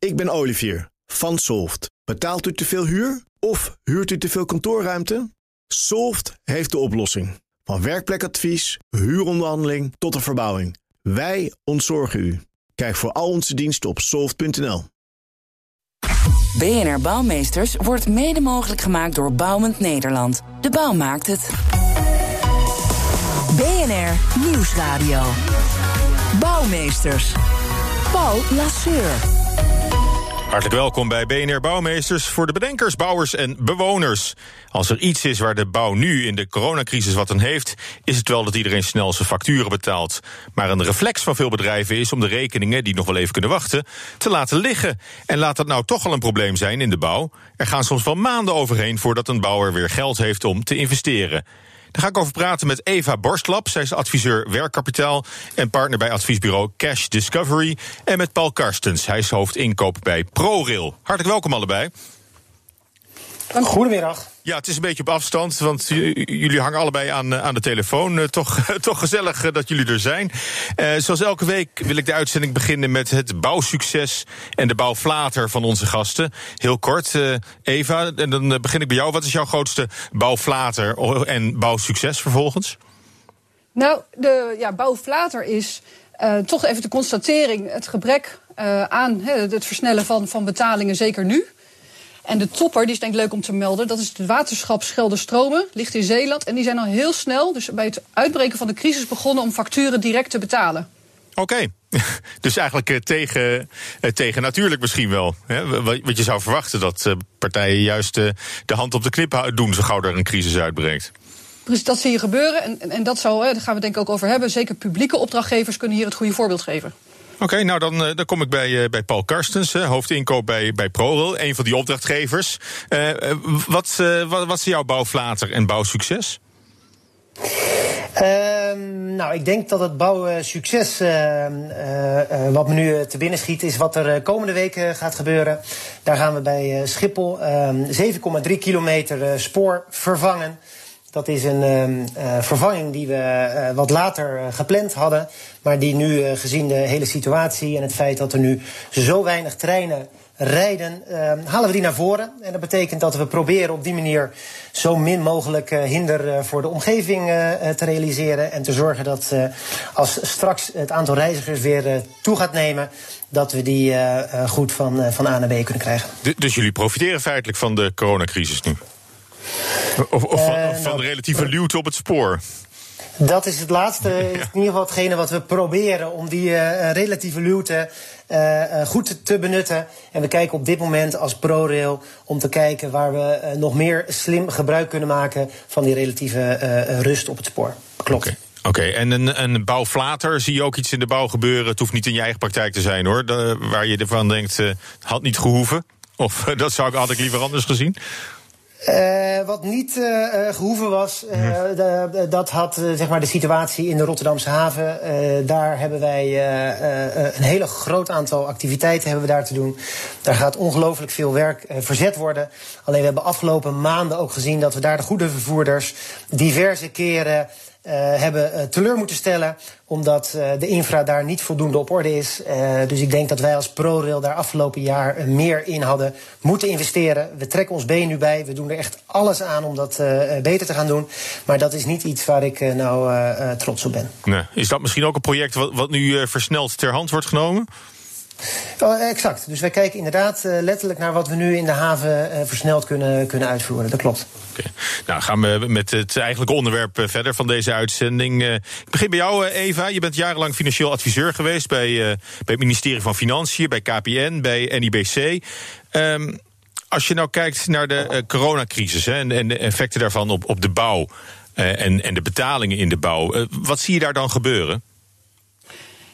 Ik ben Olivier van Solft. Betaalt u te veel huur of huurt u te veel kantoorruimte? Solft heeft de oplossing. Van werkplekadvies, huuronderhandeling tot de verbouwing. Wij ontzorgen u. Kijk voor al onze diensten op soft.nl. BNR Bouwmeesters wordt mede mogelijk gemaakt door Bouwend Nederland. De bouw maakt het. BNR Nieuwsradio. Bouwmeesters. Paul Lasseur. Hartelijk welkom bij BNR Bouwmeesters voor de bedenkers, bouwers en bewoners. Als er iets is waar de bouw nu in de coronacrisis wat aan heeft, is het wel dat iedereen snel zijn facturen betaalt. Maar een reflex van veel bedrijven is om de rekeningen, die nog wel even kunnen wachten, te laten liggen. En laat dat nou toch al een probleem zijn in de bouw. Er gaan soms wel maanden overheen voordat een bouwer weer geld heeft om te investeren. Daar ga ik over praten met Eva Borstlap. Zij is adviseur werkkapitaal en partner bij adviesbureau Cash Discovery. En met Paul Karstens. Hij is hoofd inkoop bij ProRail. Hartelijk welkom allebei. Goedemiddag. Ja, het is een beetje op afstand, want jullie hangen allebei aan, aan de telefoon. Uh, toch, toch gezellig uh, dat jullie er zijn. Zoals elke week wil ik de uitzending beginnen met het bouwsucces en de bouwflater van onze gasten. Heel kort, Eva, en dan begin ik bij jou. Wat is jouw grootste bouwflater en bouwsucces vervolgens? Nou, de ja, bouwflater is toch even de constatering, het gebrek aan het versnellen van, van betalingen, zeker nu. En de topper, die is denk ik leuk om te melden, dat is het waterschap Schelde-Stromen, ligt in Zeeland. En die zijn al heel snel, dus bij het uitbreken van de crisis, begonnen om facturen direct te betalen. Oké, okay. dus eigenlijk uh, tegen, uh, tegen natuurlijk misschien wel. Wat je zou verwachten, dat uh, partijen juist de hand op de knip doen zo gauw er een crisis uitbreekt. Precies, dat zie je gebeuren. En, en dat daar gaan we denk ik ook over hebben. Zeker publieke opdrachtgevers kunnen hier het goede voorbeeld geven. Oké, nou dan, dan kom ik bij, bij Paul Karstens, hoofdinkoop bij, bij ProRail, een van die opdrachtgevers. Uh, wat, wat, is jouw bouwflater en bouwsucces? Uh, nou, ik denk dat het bouwsucces, wat me nu te binnen schiet, is wat er komende weken gaat gebeuren. Daar gaan we bij Schiphol 7,3 kilometer spoor vervangen. Dat is een uh, vervanging die we uh, wat later uh, gepland hadden. Maar die nu, gezien de hele situatie en het feit dat er nu zo weinig treinen rijden, halen we die naar voren. En dat betekent dat we proberen op die manier zo min mogelijk hinder voor de omgeving te realiseren. En te zorgen dat als straks het aantal reizigers weer toe gaat nemen, dat we die goed van, van A naar B kunnen krijgen. Dus jullie profiteren feitelijk van de coronacrisis nu? Of, of, van, van de relatieve luwte op het spoor? Dat is het laatste, ja. in ieder geval hetgene wat we proberen om die uh, relatieve luwte uh, goed te benutten. En we kijken op dit moment als ProRail om te kijken waar we uh, nog meer slim gebruik kunnen maken van die relatieve rust op het spoor. Klopt. Okay. Oké, okay. en een, een bouwflater, zie je ook iets in de bouw gebeuren? Het hoeft niet in je eigen praktijk te zijn hoor, de, waar je ervan denkt, had niet gehoeven. Of dat zou ik, had ik liever anders gezien. Uh, wat niet uh, gehoeven was, uh, de, dat had zeg maar de situatie in de Rotterdamse haven. daar hebben wij een hele groot aantal activiteiten hebben we daar te doen. Daar gaat ongelooflijk veel werk verzet worden. Alleen we hebben afgelopen maanden ook gezien dat we daar de goede vervoerders diverse keren hebben uh, teleur moeten stellen. Omdat uh, de infra daar niet voldoende op orde is. dus ik denk dat wij als ProRail daar afgelopen jaar meer in hadden moeten investeren. We trekken ons been nu bij. We doen er echt alles aan om dat beter te gaan doen. Maar dat is niet iets waar ik nou trots op ben. Nee. Is dat misschien ook een project wat, wat nu versneld ter hand wordt genomen? Oh, exact. Dus wij kijken inderdaad uh, letterlijk naar wat we nu in de haven uh, versneld kunnen, kunnen uitvoeren. Dat klopt. Okay. Nou, gaan we met het eigenlijke onderwerp uh, verder van deze uitzending. ik begin bij jou, Eva. Je bent jarenlang financieel adviseur geweest bij, bij het ministerie van Financiën, bij KPN, bij NIBC. Um, als je nou kijkt naar de coronacrisis hè, en, en, de effecten daarvan op, op de bouw en, en de betalingen in de bouw, wat zie je daar dan gebeuren?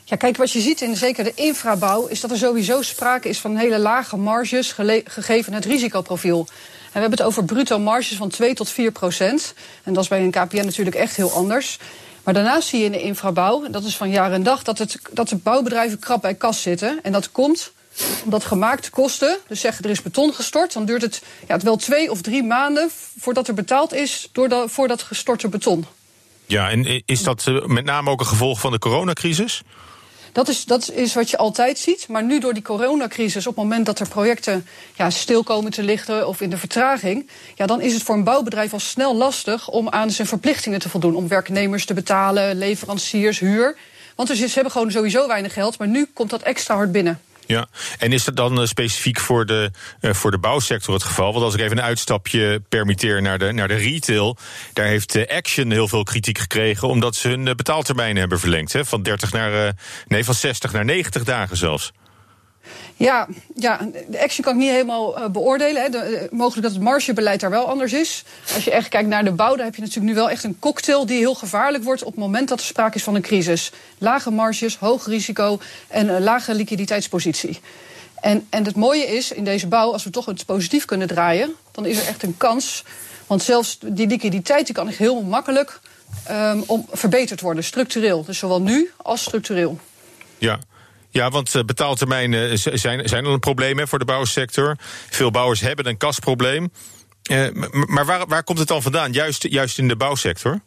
Ja, kijk, wat je ziet in zeker de infrabouw is dat er sowieso sprake is van hele lage marges gegeven het risicoprofiel. En we hebben het over bruto marges van 2 tot 4 procent. En dat is bij een KPN natuurlijk echt heel anders. Maar daarnaast zie je in de infrabouw, en dat is van jaar en dag, dat, het, dat de bouwbedrijven krap bij kas zitten. En dat komt omdat gemaakte kosten, dus zeggen er is beton gestort, dan duurt het, ja, het wel twee of drie maanden voordat er betaald is door de, voor dat gestorte beton. Ja, en is dat met name ook een gevolg van de coronacrisis? Dat is, dat is wat je altijd ziet. Maar nu door die coronacrisis, op het moment dat er projecten ja, stil komen te liggen of in de vertraging, ja, dan is het voor een bouwbedrijf al snel lastig om aan zijn verplichtingen te voldoen. Om werknemers te betalen, leveranciers, huur. Want ze hebben gewoon sowieso weinig geld, maar nu komt dat extra hard binnen. Ja, en is dat dan uh, specifiek voor de, uh, voor de bouwsector het geval? Want als ik even een uitstapje permitteer naar de, naar de retail, daar heeft uh, Action heel veel kritiek gekregen omdat ze hun betaaltermijnen hebben verlengd. Hè? Van 30 naar nee, van 60 naar 90 dagen zelfs. Ja, ja, de action kan ik niet helemaal uh, beoordelen. Hè. De, uh, mogelijk dat het margebeleid daar wel anders is. Als je echt kijkt naar de bouw, dan heb je natuurlijk nu wel echt een cocktail die heel gevaarlijk wordt op het moment dat er sprake is van een crisis. Lage marges, hoog risico en een lage liquiditeitspositie. En, en het mooie is in deze bouw, als we toch het positief kunnen draaien, dan is er echt een kans. Want zelfs die liquiditeit die kan echt heel makkelijk um, om, verbeterd worden, structureel. Dus zowel nu als structureel. Ja. Ja, want uh, betaaltermijnen zijn, zijn al een probleem hè, voor de bouwsector. Veel bouwers hebben een kasprobleem. Uh, maar waar, waar komt het dan vandaan? Juist, juist in de bouwsector?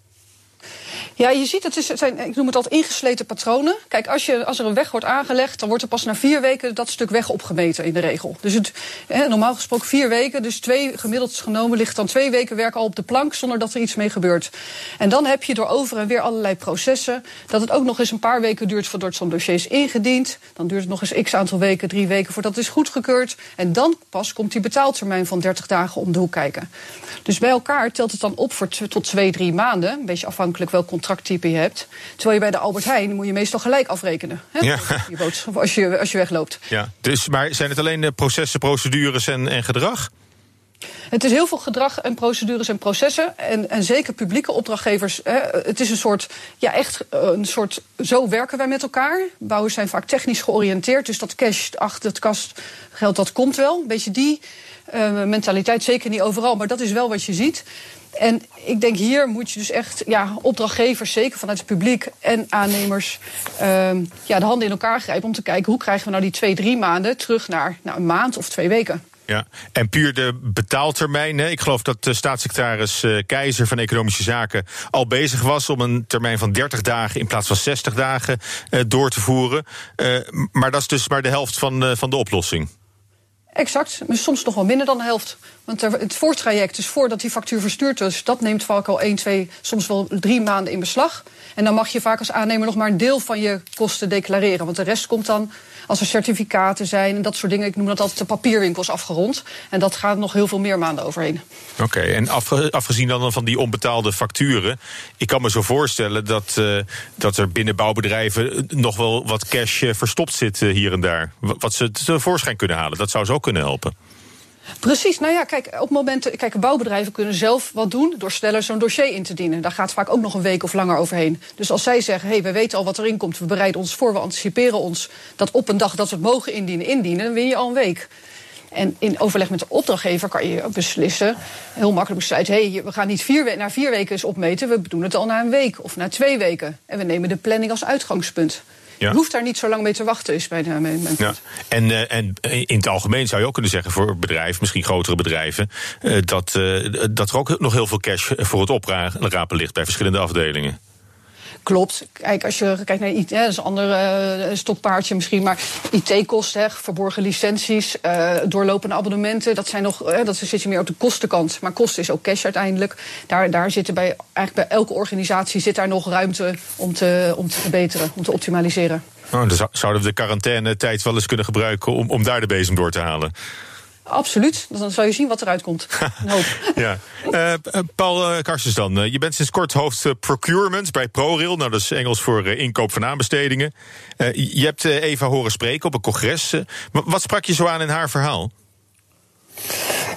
Ja, je ziet, het, is, zijn, ik noem het altijd ingesleten patronen. Kijk, als, je, als er een weg wordt aangelegd, dan wordt er pas na vier weken dat stuk weg opgemeten in de regel. Dus het, normaal gesproken vier weken, dus twee gemiddeld genomen ligt dan twee weken werk al op de plank zonder dat er iets mee gebeurt. En dan heb je door over en weer allerlei processen, dat het ook nog eens een paar weken duurt voordat zo'n dossier is ingediend. Dan duurt het nog eens x aantal weken, drie weken voordat het is goedgekeurd. En dan pas komt die betaaltermijn van 30 dagen om de hoek kijken. Dus bij elkaar telt het dan op voor tot twee, drie maanden. Een beetje afhankelijk welk contracttype je hebt. Terwijl je bij de Albert Heijn moet je meestal gelijk afrekenen. Hè? Ja. Als, je, als je wegloopt. Ja. Dus, maar zijn het alleen de processen, procedures en, en gedrag? Het is heel veel gedrag en procedures en processen. En, en zeker publieke opdrachtgevers. Hè, het is een soort, ja, echt een soort. Zo werken wij met elkaar. Bouwers zijn vaak technisch georiënteerd. Dus dat cash achter het kastgeld, dat komt wel. Een beetje die uh, mentaliteit. Zeker niet overal, maar dat is wel wat je ziet. En ik denk hier moet je dus echt ja, opdrachtgevers, zeker vanuit het publiek en aannemers, um, ja, de handen in elkaar grijpen om te kijken hoe krijgen we nou die twee, drie maanden terug naar een maand of twee weken. Ja, en puur de betaaltermijn. Ik geloof dat de staatssecretaris uh, Keizer van Economische Zaken al bezig was om een termijn van 30 dagen in plaats van 60 dagen door te voeren. Maar dat is dus maar de helft van, van de oplossing. Exact, maar soms nog wel minder dan de helft. Want het voortraject, dus voordat die factuur verstuurd is, dat neemt vaak al 1, 2, soms wel drie maanden in beslag. En dan mag je vaak als aannemer nog maar een deel van je kosten declareren. Want de rest komt dan als er certificaten zijn en dat soort dingen. Ik noem dat altijd de papierwinkels afgerond. En dat gaat nog heel veel meer maanden overheen. Oké, en afge, afgezien dan van die onbetaalde facturen. Ik kan me zo voorstellen dat, uh, dat er binnen bouwbedrijven nog wel wat cash uh, verstopt zit uh, hier en daar. Wat ze tevoorschijn kunnen halen. Dat zou zo kunnen helpen. Precies. Nou ja, kijk, op het moment. Kijk, bouwbedrijven kunnen zelf wat doen door sneller zo'n dossier in te dienen. Daar gaat vaak ook nog een week of langer overheen. Dus als zij zeggen: hé, hey, we weten al wat erin komt, we bereiden ons voor, we anticiperen ons dat op een dag dat we het mogen indienen, indienen, dan win je al een week. En in overleg met de opdrachtgever kan je beslissen, heel makkelijk besluiten: hé, hey, we gaan niet vier na vier weken eens opmeten, we doen het al na een week of na twee weken. En we nemen de planning als uitgangspunt. Je hoeft daar niet zo lang mee te wachten, is bij de ja. en, uh, en in het algemeen zou je ook kunnen zeggen voor bedrijven, misschien grotere bedrijven, uh, dat, uh, dat er ook nog heel veel cash voor het oprapen ligt bij verschillende afdelingen. Klopt. Kijk, als je kijkt naar IT, dat is een ander uh, stokpaardje misschien, maar IT-kosten, verborgen licenties, uh, doorlopende abonnementen, dat zijn nog, uh, dat zit je meer op de kostenkant. Maar kosten is ook cash uiteindelijk. Daar, daar zitten bij, eigenlijk bij elke organisatie zit daar nog ruimte om te, om te verbeteren, om te optimaliseren. Oh, dan zouden we de quarantaine-tijd wel eens kunnen gebruiken om, om daar de bezem door te halen. Absoluut. Dan zal je zien wat eruit komt. Een hoop. ja. Uh, Paul uh, Karstens dan. je bent sinds kort hoofd procurement bij ProRail. Nou, dat is Engels voor inkoop van aanbestedingen. je hebt Eva horen spreken op een congres. wat sprak je zo aan in haar verhaal?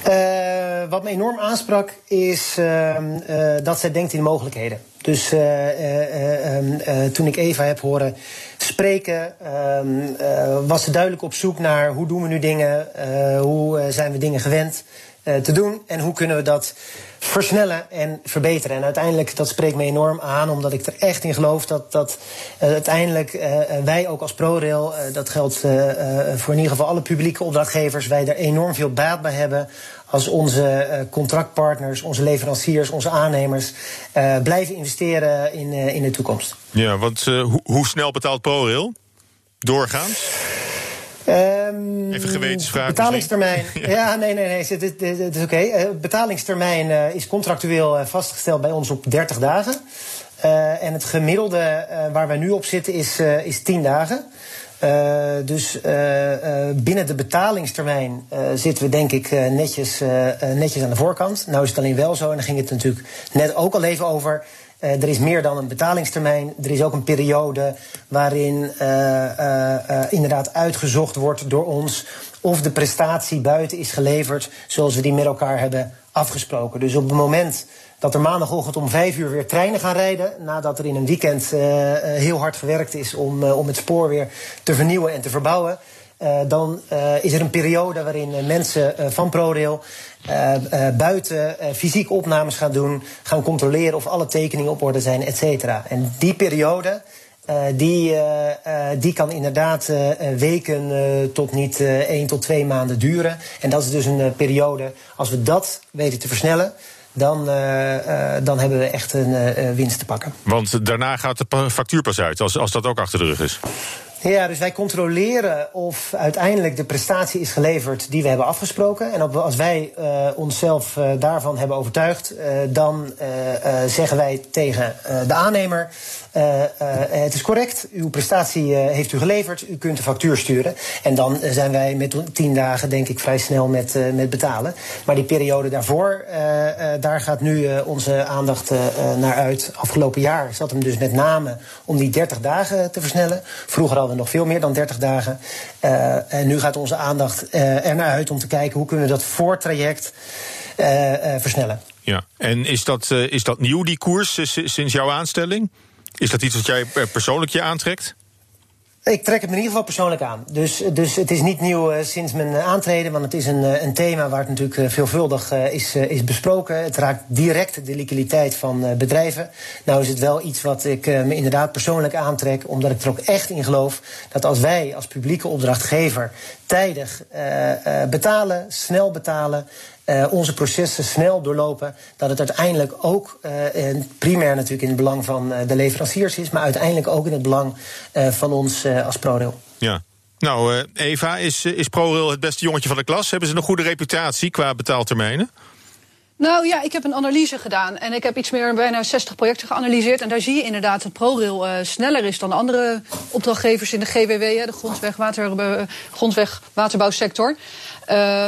Uh, wat me enorm aansprak is uh, uh, dat zij denkt in mogelijkheden. Dus ehm, toen ik Eva heb horen spreken, ehm, was ze duidelijk op zoek naar hoe doen we nu dingen, hoe zijn we dingen gewend te doen en hoe kunnen we dat versnellen en verbeteren. En uiteindelijk, dat spreekt me enorm aan, omdat ik er echt in geloof dat, dat uiteindelijk wij ook als ProRail, dat geldt voor in ieder geval alle publieke opdrachtgevers, wij er enorm veel baat bij hebben als onze contractpartners, onze leveranciers, onze aannemers blijven investeren in, in de toekomst. Ja, want hoe, hoe snel betaalt ProRail? doorgaans? Ehm, Even gewetensvraag Betalingstermijn. ja. nee, nee, nee. Het, het is oké. Okay. betalingstermijn is contractueel vastgesteld bij ons op 30 dagen. En het gemiddelde waar wij nu op zitten is, is 10 dagen. Dus binnen de betalingstermijn zitten we denk ik netjes, netjes aan de voorkant. Nou is het alleen wel zo, en daar ging het natuurlijk net ook al even over er is meer dan een betalingstermijn. Er is ook een periode waarin inderdaad uitgezocht wordt door ons of de prestatie buiten is geleverd zoals we die met elkaar hebben afgesproken. Dus op het moment dat er maandagochtend om vijf uur weer treinen gaan rijden. Nadat er in een weekend heel hard gewerkt is om, om het spoor weer te vernieuwen en te verbouwen. Dan is er een periode waarin mensen van ProRail buiten fysiek opnames gaan doen, gaan controleren of alle tekeningen op orde zijn, et cetera. En die periode. die, die kan inderdaad weken tot niet één tot twee maanden duren. En dat is dus een periode, als we dat weten te versnellen, dan, dan hebben we echt een winst te pakken. Want daarna gaat de factuur pas uit, als, als dat ook achter de rug is. Ja, dus wij controleren of uiteindelijk de prestatie is geleverd die we hebben afgesproken. En als wij uh, onszelf uh, daarvan hebben overtuigd, uh, dan zeggen wij tegen de aannemer: Het is correct, uw prestatie heeft u geleverd, u kunt de factuur sturen. En dan zijn wij met tien dagen, denk ik, vrij snel met, met betalen. Maar die periode daarvoor, daar gaat nu onze aandacht naar uit. Afgelopen jaar zat hem dus met name om die 30 dagen te versnellen. Vroeger hadden nog veel meer dan 30 dagen. En nu gaat onze aandacht er naar uit om te kijken hoe kunnen we dat voortraject versnellen. Ja, en is dat, is dat nieuw, die koers, sinds jouw aanstelling? Is dat iets wat jij persoonlijk je aantrekt? Ik trek het me in ieder geval persoonlijk aan. Dus, dus het is niet nieuw uh, sinds mijn aantreden, want het is een, een thema waar het natuurlijk veelvuldig is, is besproken. Het raakt direct de liquiditeit van bedrijven. Nou is het wel iets wat ik me inderdaad persoonlijk aantrek, omdat ik er ook echt in geloof dat als wij als publieke opdrachtgever tijdig betalen, snel betalen, uh, onze processen snel doorlopen, dat het uiteindelijk ook uh, primair natuurlijk in het belang van de leveranciers is, maar uiteindelijk ook in het belang van ons als ProRail. Ja. Nou, Eva, is, is ProRail het beste jongetje van de klas? Hebben ze een goede reputatie qua betaaltermijnen? Nou ja, ik heb een analyse gedaan en ik heb iets meer bijna 60 projecten geanalyseerd. En daar zie je inderdaad dat ProRail uh, sneller is dan andere opdrachtgevers in de GWW, de grondweg, water, grondweg waterbouwsector. Uh,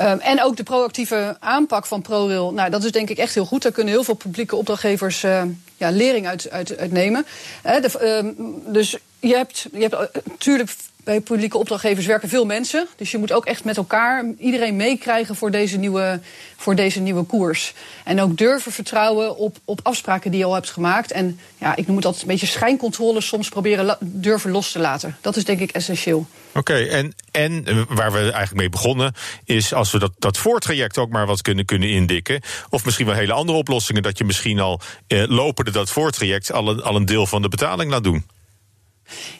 Um, en ook de proactieve aanpak van ProRail. Nou, dat is denk ik echt heel goed. Daar kunnen heel veel publieke opdrachtgevers uh, ja, lering uit, uit, nemen. De, uh, dus je hebt, je hebt natuurlijk bij publieke opdrachtgevers werken veel mensen. Dus je moet ook echt met elkaar iedereen meekrijgen voor deze nieuwe, voor deze nieuwe koers. En ook durven vertrouwen op, op afspraken die je al hebt gemaakt. En ja, ik noem het altijd een beetje schijncontrole, soms proberen durven los te laten. Dat is denk ik essentieel. Oké, okay, en, en waar we eigenlijk mee begonnen, is als we dat, dat voortraject ook maar wat kunnen, kunnen indikken. Of misschien wel hele andere oplossingen, dat je misschien al eh, lopende dat voortraject al een, al een deel van de betaling laat doen.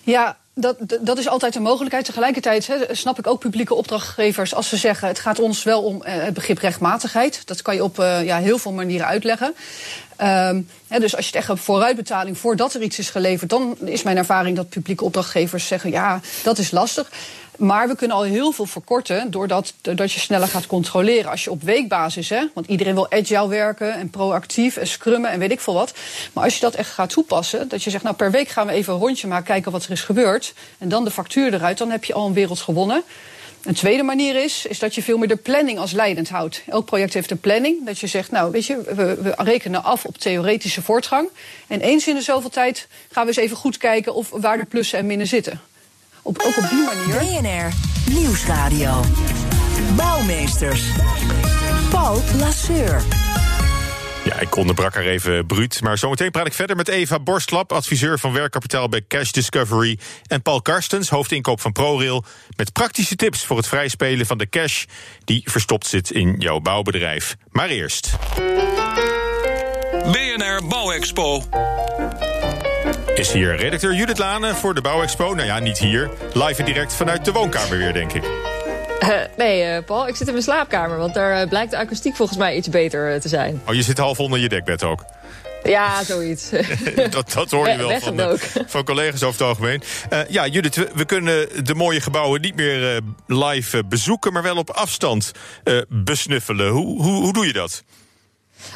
Ja, dat, dat is altijd een mogelijkheid. Tegelijkertijd he, snap ik ook publieke opdrachtgevers als ze zeggen: het gaat ons wel om uh, het begrip rechtmatigheid. Dat kan je op uh, ja, heel veel manieren uitleggen. Um, he, dus als je het echt vooruitbetaling voordat er iets is geleverd, dan is mijn ervaring dat publieke opdrachtgevers zeggen: ja, dat is lastig. Maar we kunnen al heel veel verkorten doordat, doordat je sneller gaat controleren. Als je op weekbasis, hè, want iedereen wil agile werken en proactief en scrummen en weet ik veel wat. Maar als je dat echt gaat toepassen, dat je zegt, nou per week gaan we even een rondje maken, kijken wat er is gebeurd. En dan de factuur eruit, dan heb je al een wereld gewonnen. Een tweede manier is, is dat je veel meer de planning als leidend houdt. Elk project heeft een planning. Dat je zegt, nou weet je, we, we rekenen af op theoretische voortgang. En eens in de zoveel tijd gaan we eens even goed kijken of waar de plussen en minnen zitten. Op, ook op die manier. BNR Nieuwsradio. Bouwmeesters. Paul Lasseur. Ja, ik onderbrak haar even bruut. Maar zometeen praat ik verder met Eva Borstlap, adviseur van werkkapitaal bij Cash Discovery. En Paul Karstens, hoofdinkoop van ProRail. Met praktische tips voor het vrijspelen van de cash die verstopt zit in jouw bouwbedrijf. Maar eerst. BNR Bouwexpo. Is hier redacteur Judith Lane voor de Bouwexpo? Nou ja, niet hier. Live en direct vanuit de woonkamer weer, denk ik. Uh, nee, uh, Paul, ik zit in mijn slaapkamer, want daar uh, blijkt de akoestiek volgens mij iets beter te zijn. Oh, je zit half onder je dekbed ook? Ja, zoiets. dat, dat hoor je wel van, uh, van collega's over het algemeen. Uh, ja, Judith, we, we, kunnen de mooie gebouwen niet meer uh, live bezoeken... maar wel op afstand besnuffelen. Hoe, hoe, hoe doe je dat?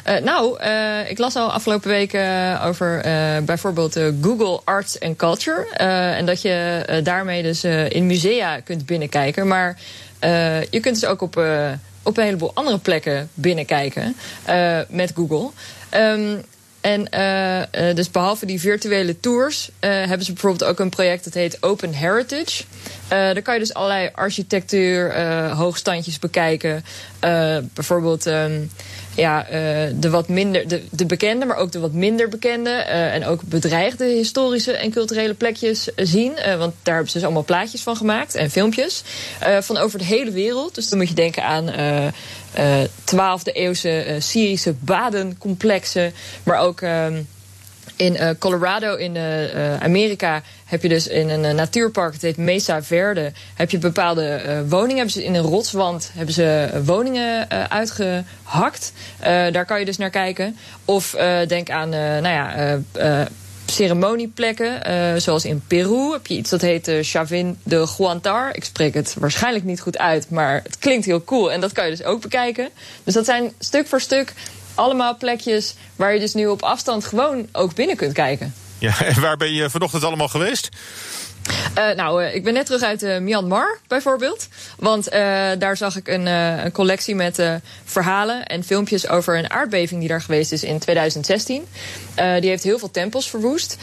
Uh, nou, uh, ik las al afgelopen weken over uh, bijvoorbeeld Google Arts and Culture. en dat je daarmee dus in musea kunt binnenkijken. Maar je kunt dus ook op, op een heleboel andere plekken binnenkijken met Google. Um, en dus behalve die virtuele tours hebben ze bijvoorbeeld ook een project dat heet Open Heritage. Uh, daar kan je dus allerlei architectuur, hoogstandjes bekijken. bijvoorbeeld um, ja, de wat minder, de, de bekende, maar ook de wat minder bekende en ook bedreigde historische en culturele plekjes zien. want daar hebben ze dus allemaal plaatjes van gemaakt en filmpjes van over de hele wereld. Dus dan moet je denken aan 12e eeuwse Syrische badencomplexen. Maar ook ehm, in uh, Colorado in uh, Amerika heb je dus in een natuurpark, het heet Mesa Verde, heb je bepaalde woningen. Hebben ze in een rotswand hebben ze woningen uitgehakt. daar kan je dus naar kijken. Of denk aan, nou ja ceremonieplekken. Uh, zoals in Peru heb je iets dat heet uh, Chavin de Guantar. Ik spreek het waarschijnlijk niet goed uit, maar het klinkt heel cool. En dat kan je dus ook bekijken. Dus dat zijn stuk voor stuk allemaal plekjes waar je dus nu op afstand gewoon ook binnen kunt kijken. Ja, en waar ben je vanochtend allemaal geweest? Uh, nou, uh, ik ben net terug uit uh, Myanmar bijvoorbeeld. Want daar zag ik een, een collectie met verhalen en filmpjes over een aardbeving die daar geweest is in 2016. die heeft heel veel tempels verwoest.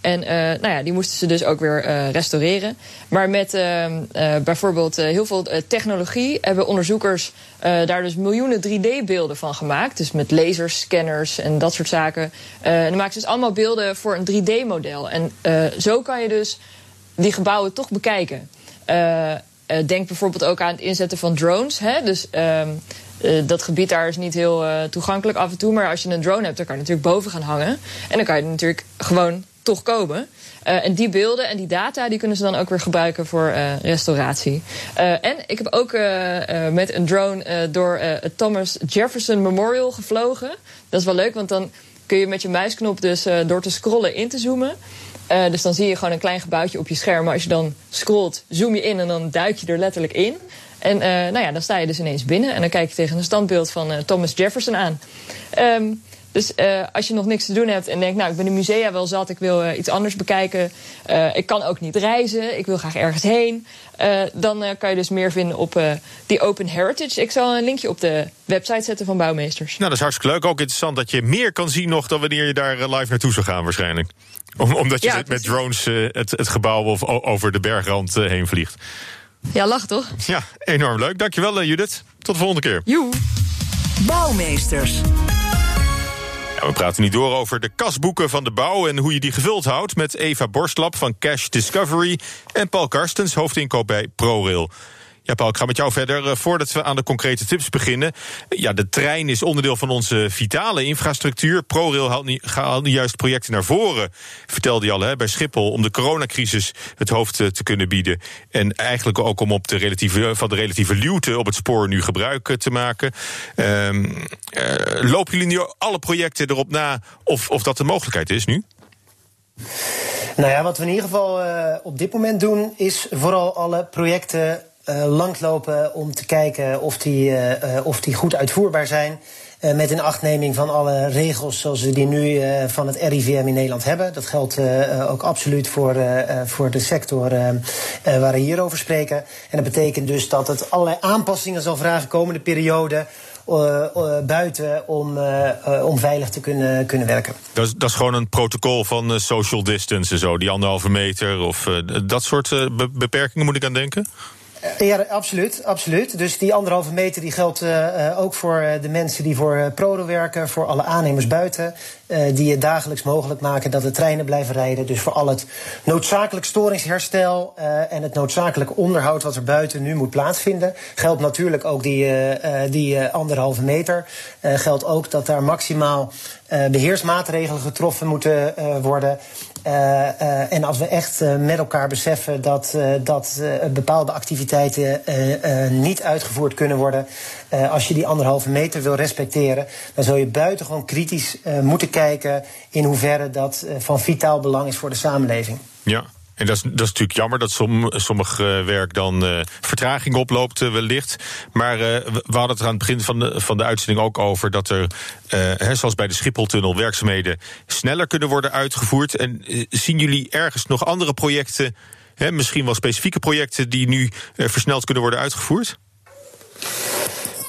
Ehm, en nou ja, die moesten ze dus ook weer restaureren. Maar met ehm, bijvoorbeeld heel veel technologie hebben onderzoekers daar dus miljoenen 3D-beelden van gemaakt. Dus met laserscanners en dat soort zaken. en dan maken ze dus allemaal beelden voor een 3D-model. En zo kan je dus die gebouwen toch bekijken. Denk bijvoorbeeld ook aan het inzetten van drones. Hè? Dus uh, dat gebied daar is niet heel toegankelijk af en toe. Maar als je een drone hebt, dan kan je natuurlijk boven gaan hangen. En dan kan je natuurlijk gewoon toch komen. Uh, en die beelden en die data die kunnen ze dan ook weer gebruiken voor uh, restauratie. Uh, en ik heb ook met een drone door het Thomas Jefferson Memorial gevlogen. Dat is wel leuk, want dan kun je met je muisknop dus door te scrollen in te zoomen. Dus dan zie je gewoon een klein gebouwtje op je scherm. Maar als je dan scrolt, zoom je in en dan duik je er letterlijk in. En nou ja, dan sta je dus ineens binnen. En dan kijk je tegen een standbeeld van Thomas Jefferson aan. Um, dus uh, als je nog niks te doen hebt en denkt, nou, ik ben in musea wel zat, ik wil uh, iets anders bekijken. Uh, ik kan ook niet reizen, ik wil graag ergens heen. dan kan je dus meer vinden op die Open Heritage. Ik zal een linkje op de website zetten van Bouwmeesters. Nou, dat is hartstikke leuk. Ook interessant dat je meer kan zien nog dan wanneer je daar live naartoe zou gaan waarschijnlijk. Om, omdat je ja, met drones het, het, gebouw of over de bergrand heen vliegt. Ja, lach toch? Ja, enorm leuk. Dankjewel Judith. Tot de volgende keer. Joe. Bouwmeesters we praten nu door over de kasboeken van de bouw en hoe je die gevuld houdt met Eva Borstlap van Cash Discovery en Paul Karstens, hoofdinkoop bij ProRail. Ja, Paul, ik ga met jou verder. Eh, voordat we aan de concrete tips beginnen. Ja, de trein is onderdeel van onze vitale infrastructuur. ProRail haalt nu, juist projecten naar voren, vertelde je al, hè, bij Schiphol... om de coronacrisis het hoofd eh, te kunnen bieden. En eigenlijk ook om op de relatieve, van de relatieve luwte op het spoor nu gebruik eh, te maken. Uh, lopen jullie nu alle projecten erop na of, of dat de mogelijkheid is nu? Nou ja, wat we in ieder geval op dit moment doen, is vooral alle projecten uh, langlopen om te kijken of die, uh, of die goed uitvoerbaar zijn. Met een achtneming van alle regels zoals we die nu van het RIVM in Nederland hebben. Dat geldt ook absoluut voor, voor de sector waar we hier over spreken. En dat betekent dus dat het allerlei aanpassingen zal vragen komende periode. Buiten om, om veilig te kunnen, kunnen werken. Dat is, dat is gewoon een protocol van social distance en zo, die anderhalve meter of dat soort beperkingen moet ik aan denken? Eh, ja, absoluut, absoluut. Dus die anderhalve meter die geldt uh, ook voor de mensen die voor Prodo werken, voor alle aannemers buiten, die het dagelijks mogelijk maken dat de treinen blijven rijden. Dus voor al het noodzakelijk storingsherstel en het noodzakelijk onderhoud wat er buiten nu moet plaatsvinden, geldt natuurlijk ook die, die anderhalve meter. geldt ook dat daar maximaal beheersmaatregelen getroffen moeten worden. En als we echt met elkaar beseffen dat, dat bepaalde activiteiten activiteiten niet uitgevoerd kunnen worden. als je die anderhalve meter wil respecteren, dan zul je buitengewoon kritisch moeten kijken in hoeverre dat van vitaal belang is voor de samenleving. Ja. En dat is, dat is natuurlijk jammer dat som, sommig werk dan vertraging oploopt, wellicht. Maar we hadden het aan het begin van de, van de uitzending ook over dat er, hè, zoals bij de Schipholtunnel, werkzaamheden sneller kunnen worden uitgevoerd. En zien jullie ergens nog andere projecten, misschien wel specifieke projecten, die nu versneld kunnen worden uitgevoerd?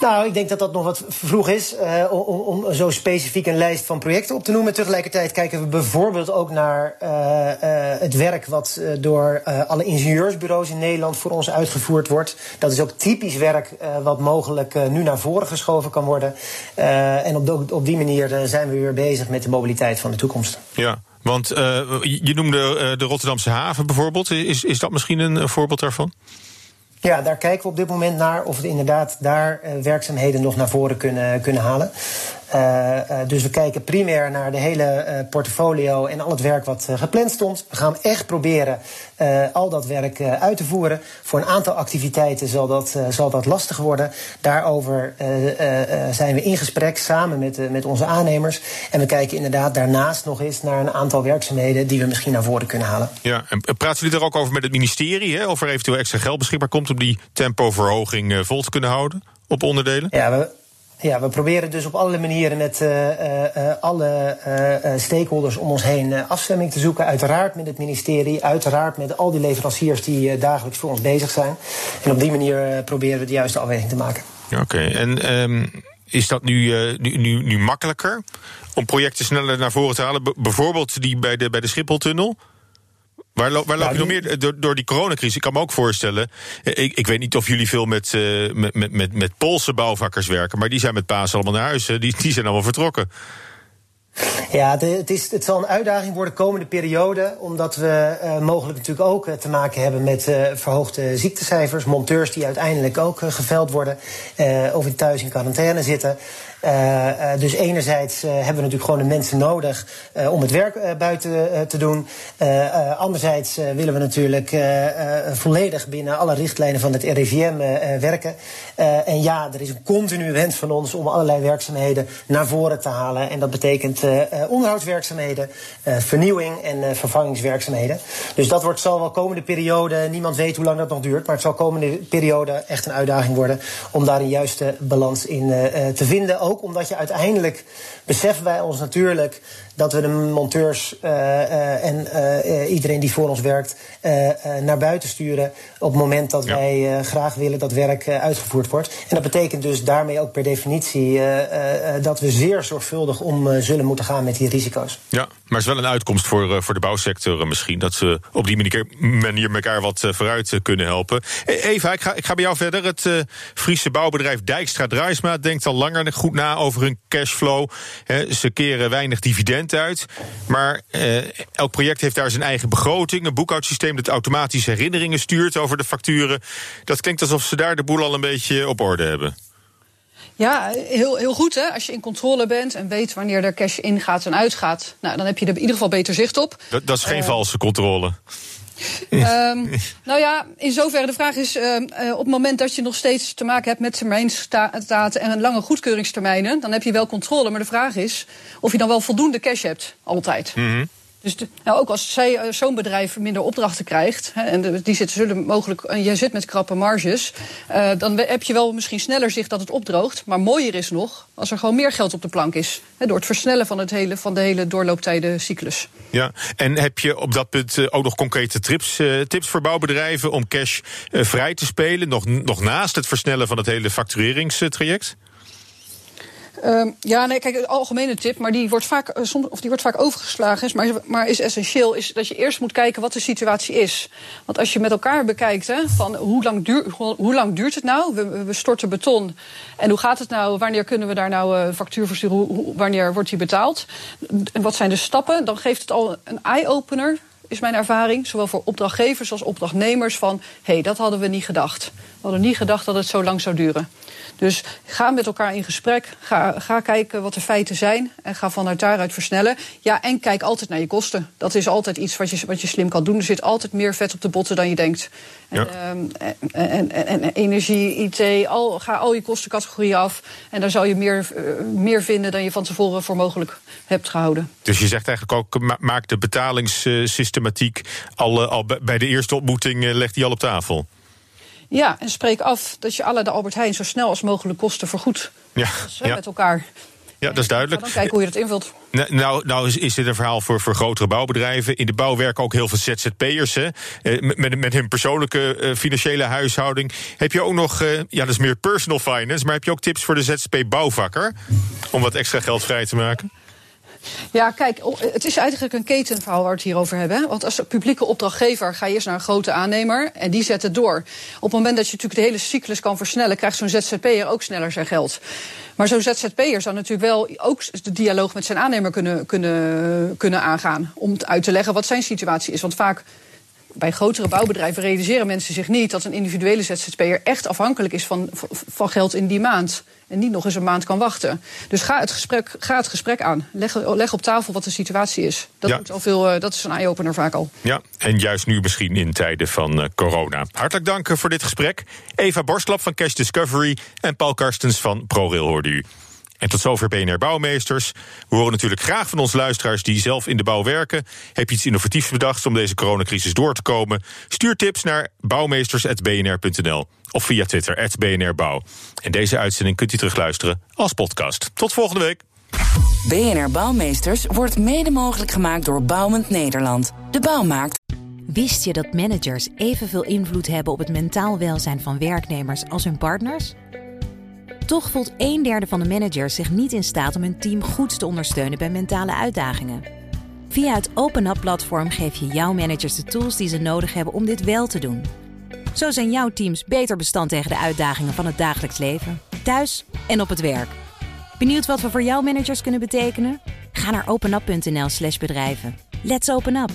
Nou, ik denk dat dat nog wat vroeg is uh, om, zo specifiek een lijst van projecten op te noemen. Tegelijkertijd kijken we bijvoorbeeld ook naar uh, uh, het werk wat door alle ingenieursbureaus in Nederland voor ons uitgevoerd wordt. Dat is ook typisch werk wat mogelijk nu naar voren geschoven kan worden. en op, op die manier zijn we weer bezig met de mobiliteit van de toekomst. Ja. Want je noemde de Rotterdamse haven bijvoorbeeld. Is, is dat misschien een voorbeeld daarvan? Ja, daar kijken we op dit moment naar of we inderdaad daar uh, werkzaamheden nog naar voren kunnen, kunnen halen. Uh, uh, dus we kijken primair naar de hele uh, portfolio en al het werk wat gepland stond. We gaan echt proberen al dat werk uit te voeren. Voor een aantal activiteiten zal dat, zal dat lastig worden. Daarover zijn we in gesprek samen met, met onze aannemers. En we kijken inderdaad daarnaast nog eens naar een aantal werkzaamheden die we misschien naar voren kunnen halen. Ja, en praten jullie er ook over met het ministerie? Hè, of er eventueel extra geld beschikbaar komt om die tempoverhoging vol te kunnen houden op onderdelen? Ja, we, ja, we proberen dus op allerlei manieren met uh, uh, alle uh, stakeholders om ons heen afstemming te zoeken. Uiteraard met het ministerie, uiteraard met al die leveranciers die dagelijks voor ons bezig zijn. En op die manier proberen we de juiste afweging te maken. Oké, en um, is dat nu, nu, nu, nu makkelijker om projecten sneller naar voren te halen? Bijvoorbeeld die bij de, bij de Schipholtunnel? Waar, lo waar loop je nog meer door, door, die coronacrisis? Ik kan me ook voorstellen. Ik, ik weet niet of jullie veel met, uh, met, met, met, met Poolse bouwvakkers werken, maar die zijn met Paas allemaal naar huis. Die, die zijn allemaal vertrokken. Ja, het, is, het zal een uitdaging worden de komende periode. Omdat we uh, mogelijk natuurlijk ook uh, te maken hebben met uh, verhoogde ziektecijfers. Monteurs die uiteindelijk ook geveld worden. of in thuis in quarantaine zitten. Uh, dus enerzijds uh, hebben we natuurlijk gewoon de mensen nodig om het werk buiten te doen. anderzijds willen we natuurlijk volledig binnen alle richtlijnen van het RIVM werken. en ja, er is een continue wens van ons om allerlei werkzaamheden naar voren te halen. En dat betekent onderhoudswerkzaamheden, vernieuwing en vervangingswerkzaamheden. Dus dat wordt, zal wel komende periode, niemand weet hoe lang dat nog duurt, maar het zal komende periode echt een uitdaging worden om daar een juiste balans in te vinden ook omdat je uiteindelijk beseffen wij ons natuurlijk dat we de monteurs uh, uh, en uh, iedereen die voor ons werkt naar buiten sturen op het moment dat ja. wij graag willen dat werk uitgevoerd wordt. En dat betekent dus daarmee ook per definitie dat we zeer zorgvuldig om zullen moeten gaan met die risico's. Ja, maar het is wel een uitkomst voor, voor de bouwsector misschien, dat ze op die manier, manier elkaar wat vooruit kunnen helpen. Eva, ik ga, ik ga bij jou verder. Het Friese bouwbedrijf Dijkstra Draaisma denkt al langer goed na over hun cashflow. He, ze keren weinig dividend uit. Maar eh, elk project heeft daar zijn eigen begroting. Een boekhoudsysteem dat automatisch herinneringen stuurt over de facturen. Dat klinkt alsof ze daar de boel al een beetje op orde hebben. Ja, heel, heel goed hè. Als je in controle bent en weet wanneer er cash ingaat en uitgaat. Nou, dan heb je er in ieder geval beter zicht op. Dat, dat is geen uh, valse controle. Um, nou ja, in zoverre de vraag is, uh, op het moment dat je nog steeds te maken hebt met termijnstaten en lange goedkeuringstermijnen, dan heb je wel controle. Maar de vraag is of je dan wel voldoende cash hebt, altijd. Mm -hmm. Dus nou, ook als zij, uh, zo'n bedrijf minder opdrachten krijgt, hè, en die zitten, zullen mogelijk, en jij zit met krappe marges, uh, dan heb je wel misschien sneller zicht dat het opdroogt. Maar mooier is nog als er gewoon meer geld op de plank is. Hè, door het versnellen van, het hele, van de hele doorlooptijdencyclus. Ja, en heb je op dat punt ook nog concrete tips, tips voor bouwbedrijven om cash vrij te spelen, nog, nog naast het versnellen van het hele factureringstraject? Um, ja, nee, kijk, een algemene tip, maar die wordt vaak, uh, soms, of die wordt vaak overgeslagen, is, maar, is essentieel, is dat je eerst moet kijken wat de situatie is. Want als je met elkaar bekijkt, hè, van hoe lang, duur, hoe lang duurt het nou? We, we, storten beton. En hoe gaat het nou? Wanneer kunnen we daar nou uh, factuur voor sturen? Hoe, wanneer wordt die betaald? En wat zijn de stappen? Dan geeft het al een eye-opener is mijn ervaring. Zowel voor opdrachtgevers als opdrachtnemers van... hé, hey, dat hadden we niet gedacht. We hadden niet gedacht dat het zo lang zou duren. Dus ga met elkaar in gesprek. Ga, ga kijken wat de feiten zijn. En ga vanuit daaruit versnellen. Ja, en kijk altijd naar je kosten. Dat is altijd iets wat je, wat je slim kan doen. Er zit altijd meer vet op de botten dan je denkt. Ja. En, en, en, en, energie, IT, al, ga al je kostencategorieën af. En daar zal je meer, uh, meer vinden dan je van tevoren voor mogelijk hebt gehouden. Dus je zegt eigenlijk ook, maak de betalingssystematiek al, al bij de eerste ontmoeting, uh, legt die al op tafel. Ja, en spreek af dat je alle de Albert Heijn zo snel als mogelijk kosten vergoedt. Ja, ja. met elkaar. Ja, dat is duidelijk. Dan kijken hoe je dat invult. Nou, nou is, is dit een verhaal voor, voor grotere bouwbedrijven. In de bouw werken ook heel veel ZZP'ers. Hè? Met, met hun persoonlijke uh, financiële huishouding. Heb je ook nog, uh, ja, dat is meer personal finance. Maar heb je ook tips voor de ZZP-bouwvakker? Om wat extra geld vrij te maken? Ja, kijk, het is eigenlijk een ketenverhaal waar we het hier over hebben. Want als publieke opdrachtgever ga je eerst naar een grote aannemer en die zet het door. Op het moment dat je natuurlijk de hele cyclus kan versnellen, krijgt zo'n ZZP'er ook sneller zijn geld. Maar zo'n ZZP'er zou natuurlijk wel ook de dialoog met zijn aannemer kunnen, kunnen, kunnen aangaan. Om uit te leggen wat zijn situatie is. Want vaak bij grotere bouwbedrijven realiseren mensen zich niet dat een individuele ZZP'er echt afhankelijk is van, van geld in die maand. En niet nog eens een maand kan wachten. Dus ga het gesprek, ga het gesprek aan. Leg, leg op tafel wat de situatie is. Dat, ja. al veel, dat is een eye-opener vaak al. Ja, en juist nu misschien in tijden van uh, corona. Hartelijk dank voor dit gesprek. Eva Borstlap van Cash Discovery en Paul Karstens van ProRail hoorde u. En tot zover BNR Bouwmeesters. We horen natuurlijk graag van onze luisteraars die zelf in de bouw werken. Heb je iets innovatiefs bedacht om deze coronacrisis door te komen? Stuur tips naar bouwmeesters.bnr.nl of via Twitter, @bnrbouw. En deze uitzending kunt u terugluisteren als podcast. Tot volgende week. BNR Bouwmeesters wordt mede mogelijk gemaakt door Bouwend Nederland. De bouw maakt. Wist je dat managers evenveel invloed hebben op het mentaal welzijn van werknemers als hun partners? Toch voelt een derde van de managers zich niet in staat om hun team goed te ondersteunen bij mentale uitdagingen. Via het Open Up platform geef je jouw managers de tools die ze nodig hebben om dit wel te doen. Zo zijn jouw teams beter bestand tegen de uitdagingen van het dagelijks leven, thuis en op het werk. Benieuwd wat we voor jouw managers kunnen betekenen? Ga naar openup.nl/slash bedrijven. Let's open up!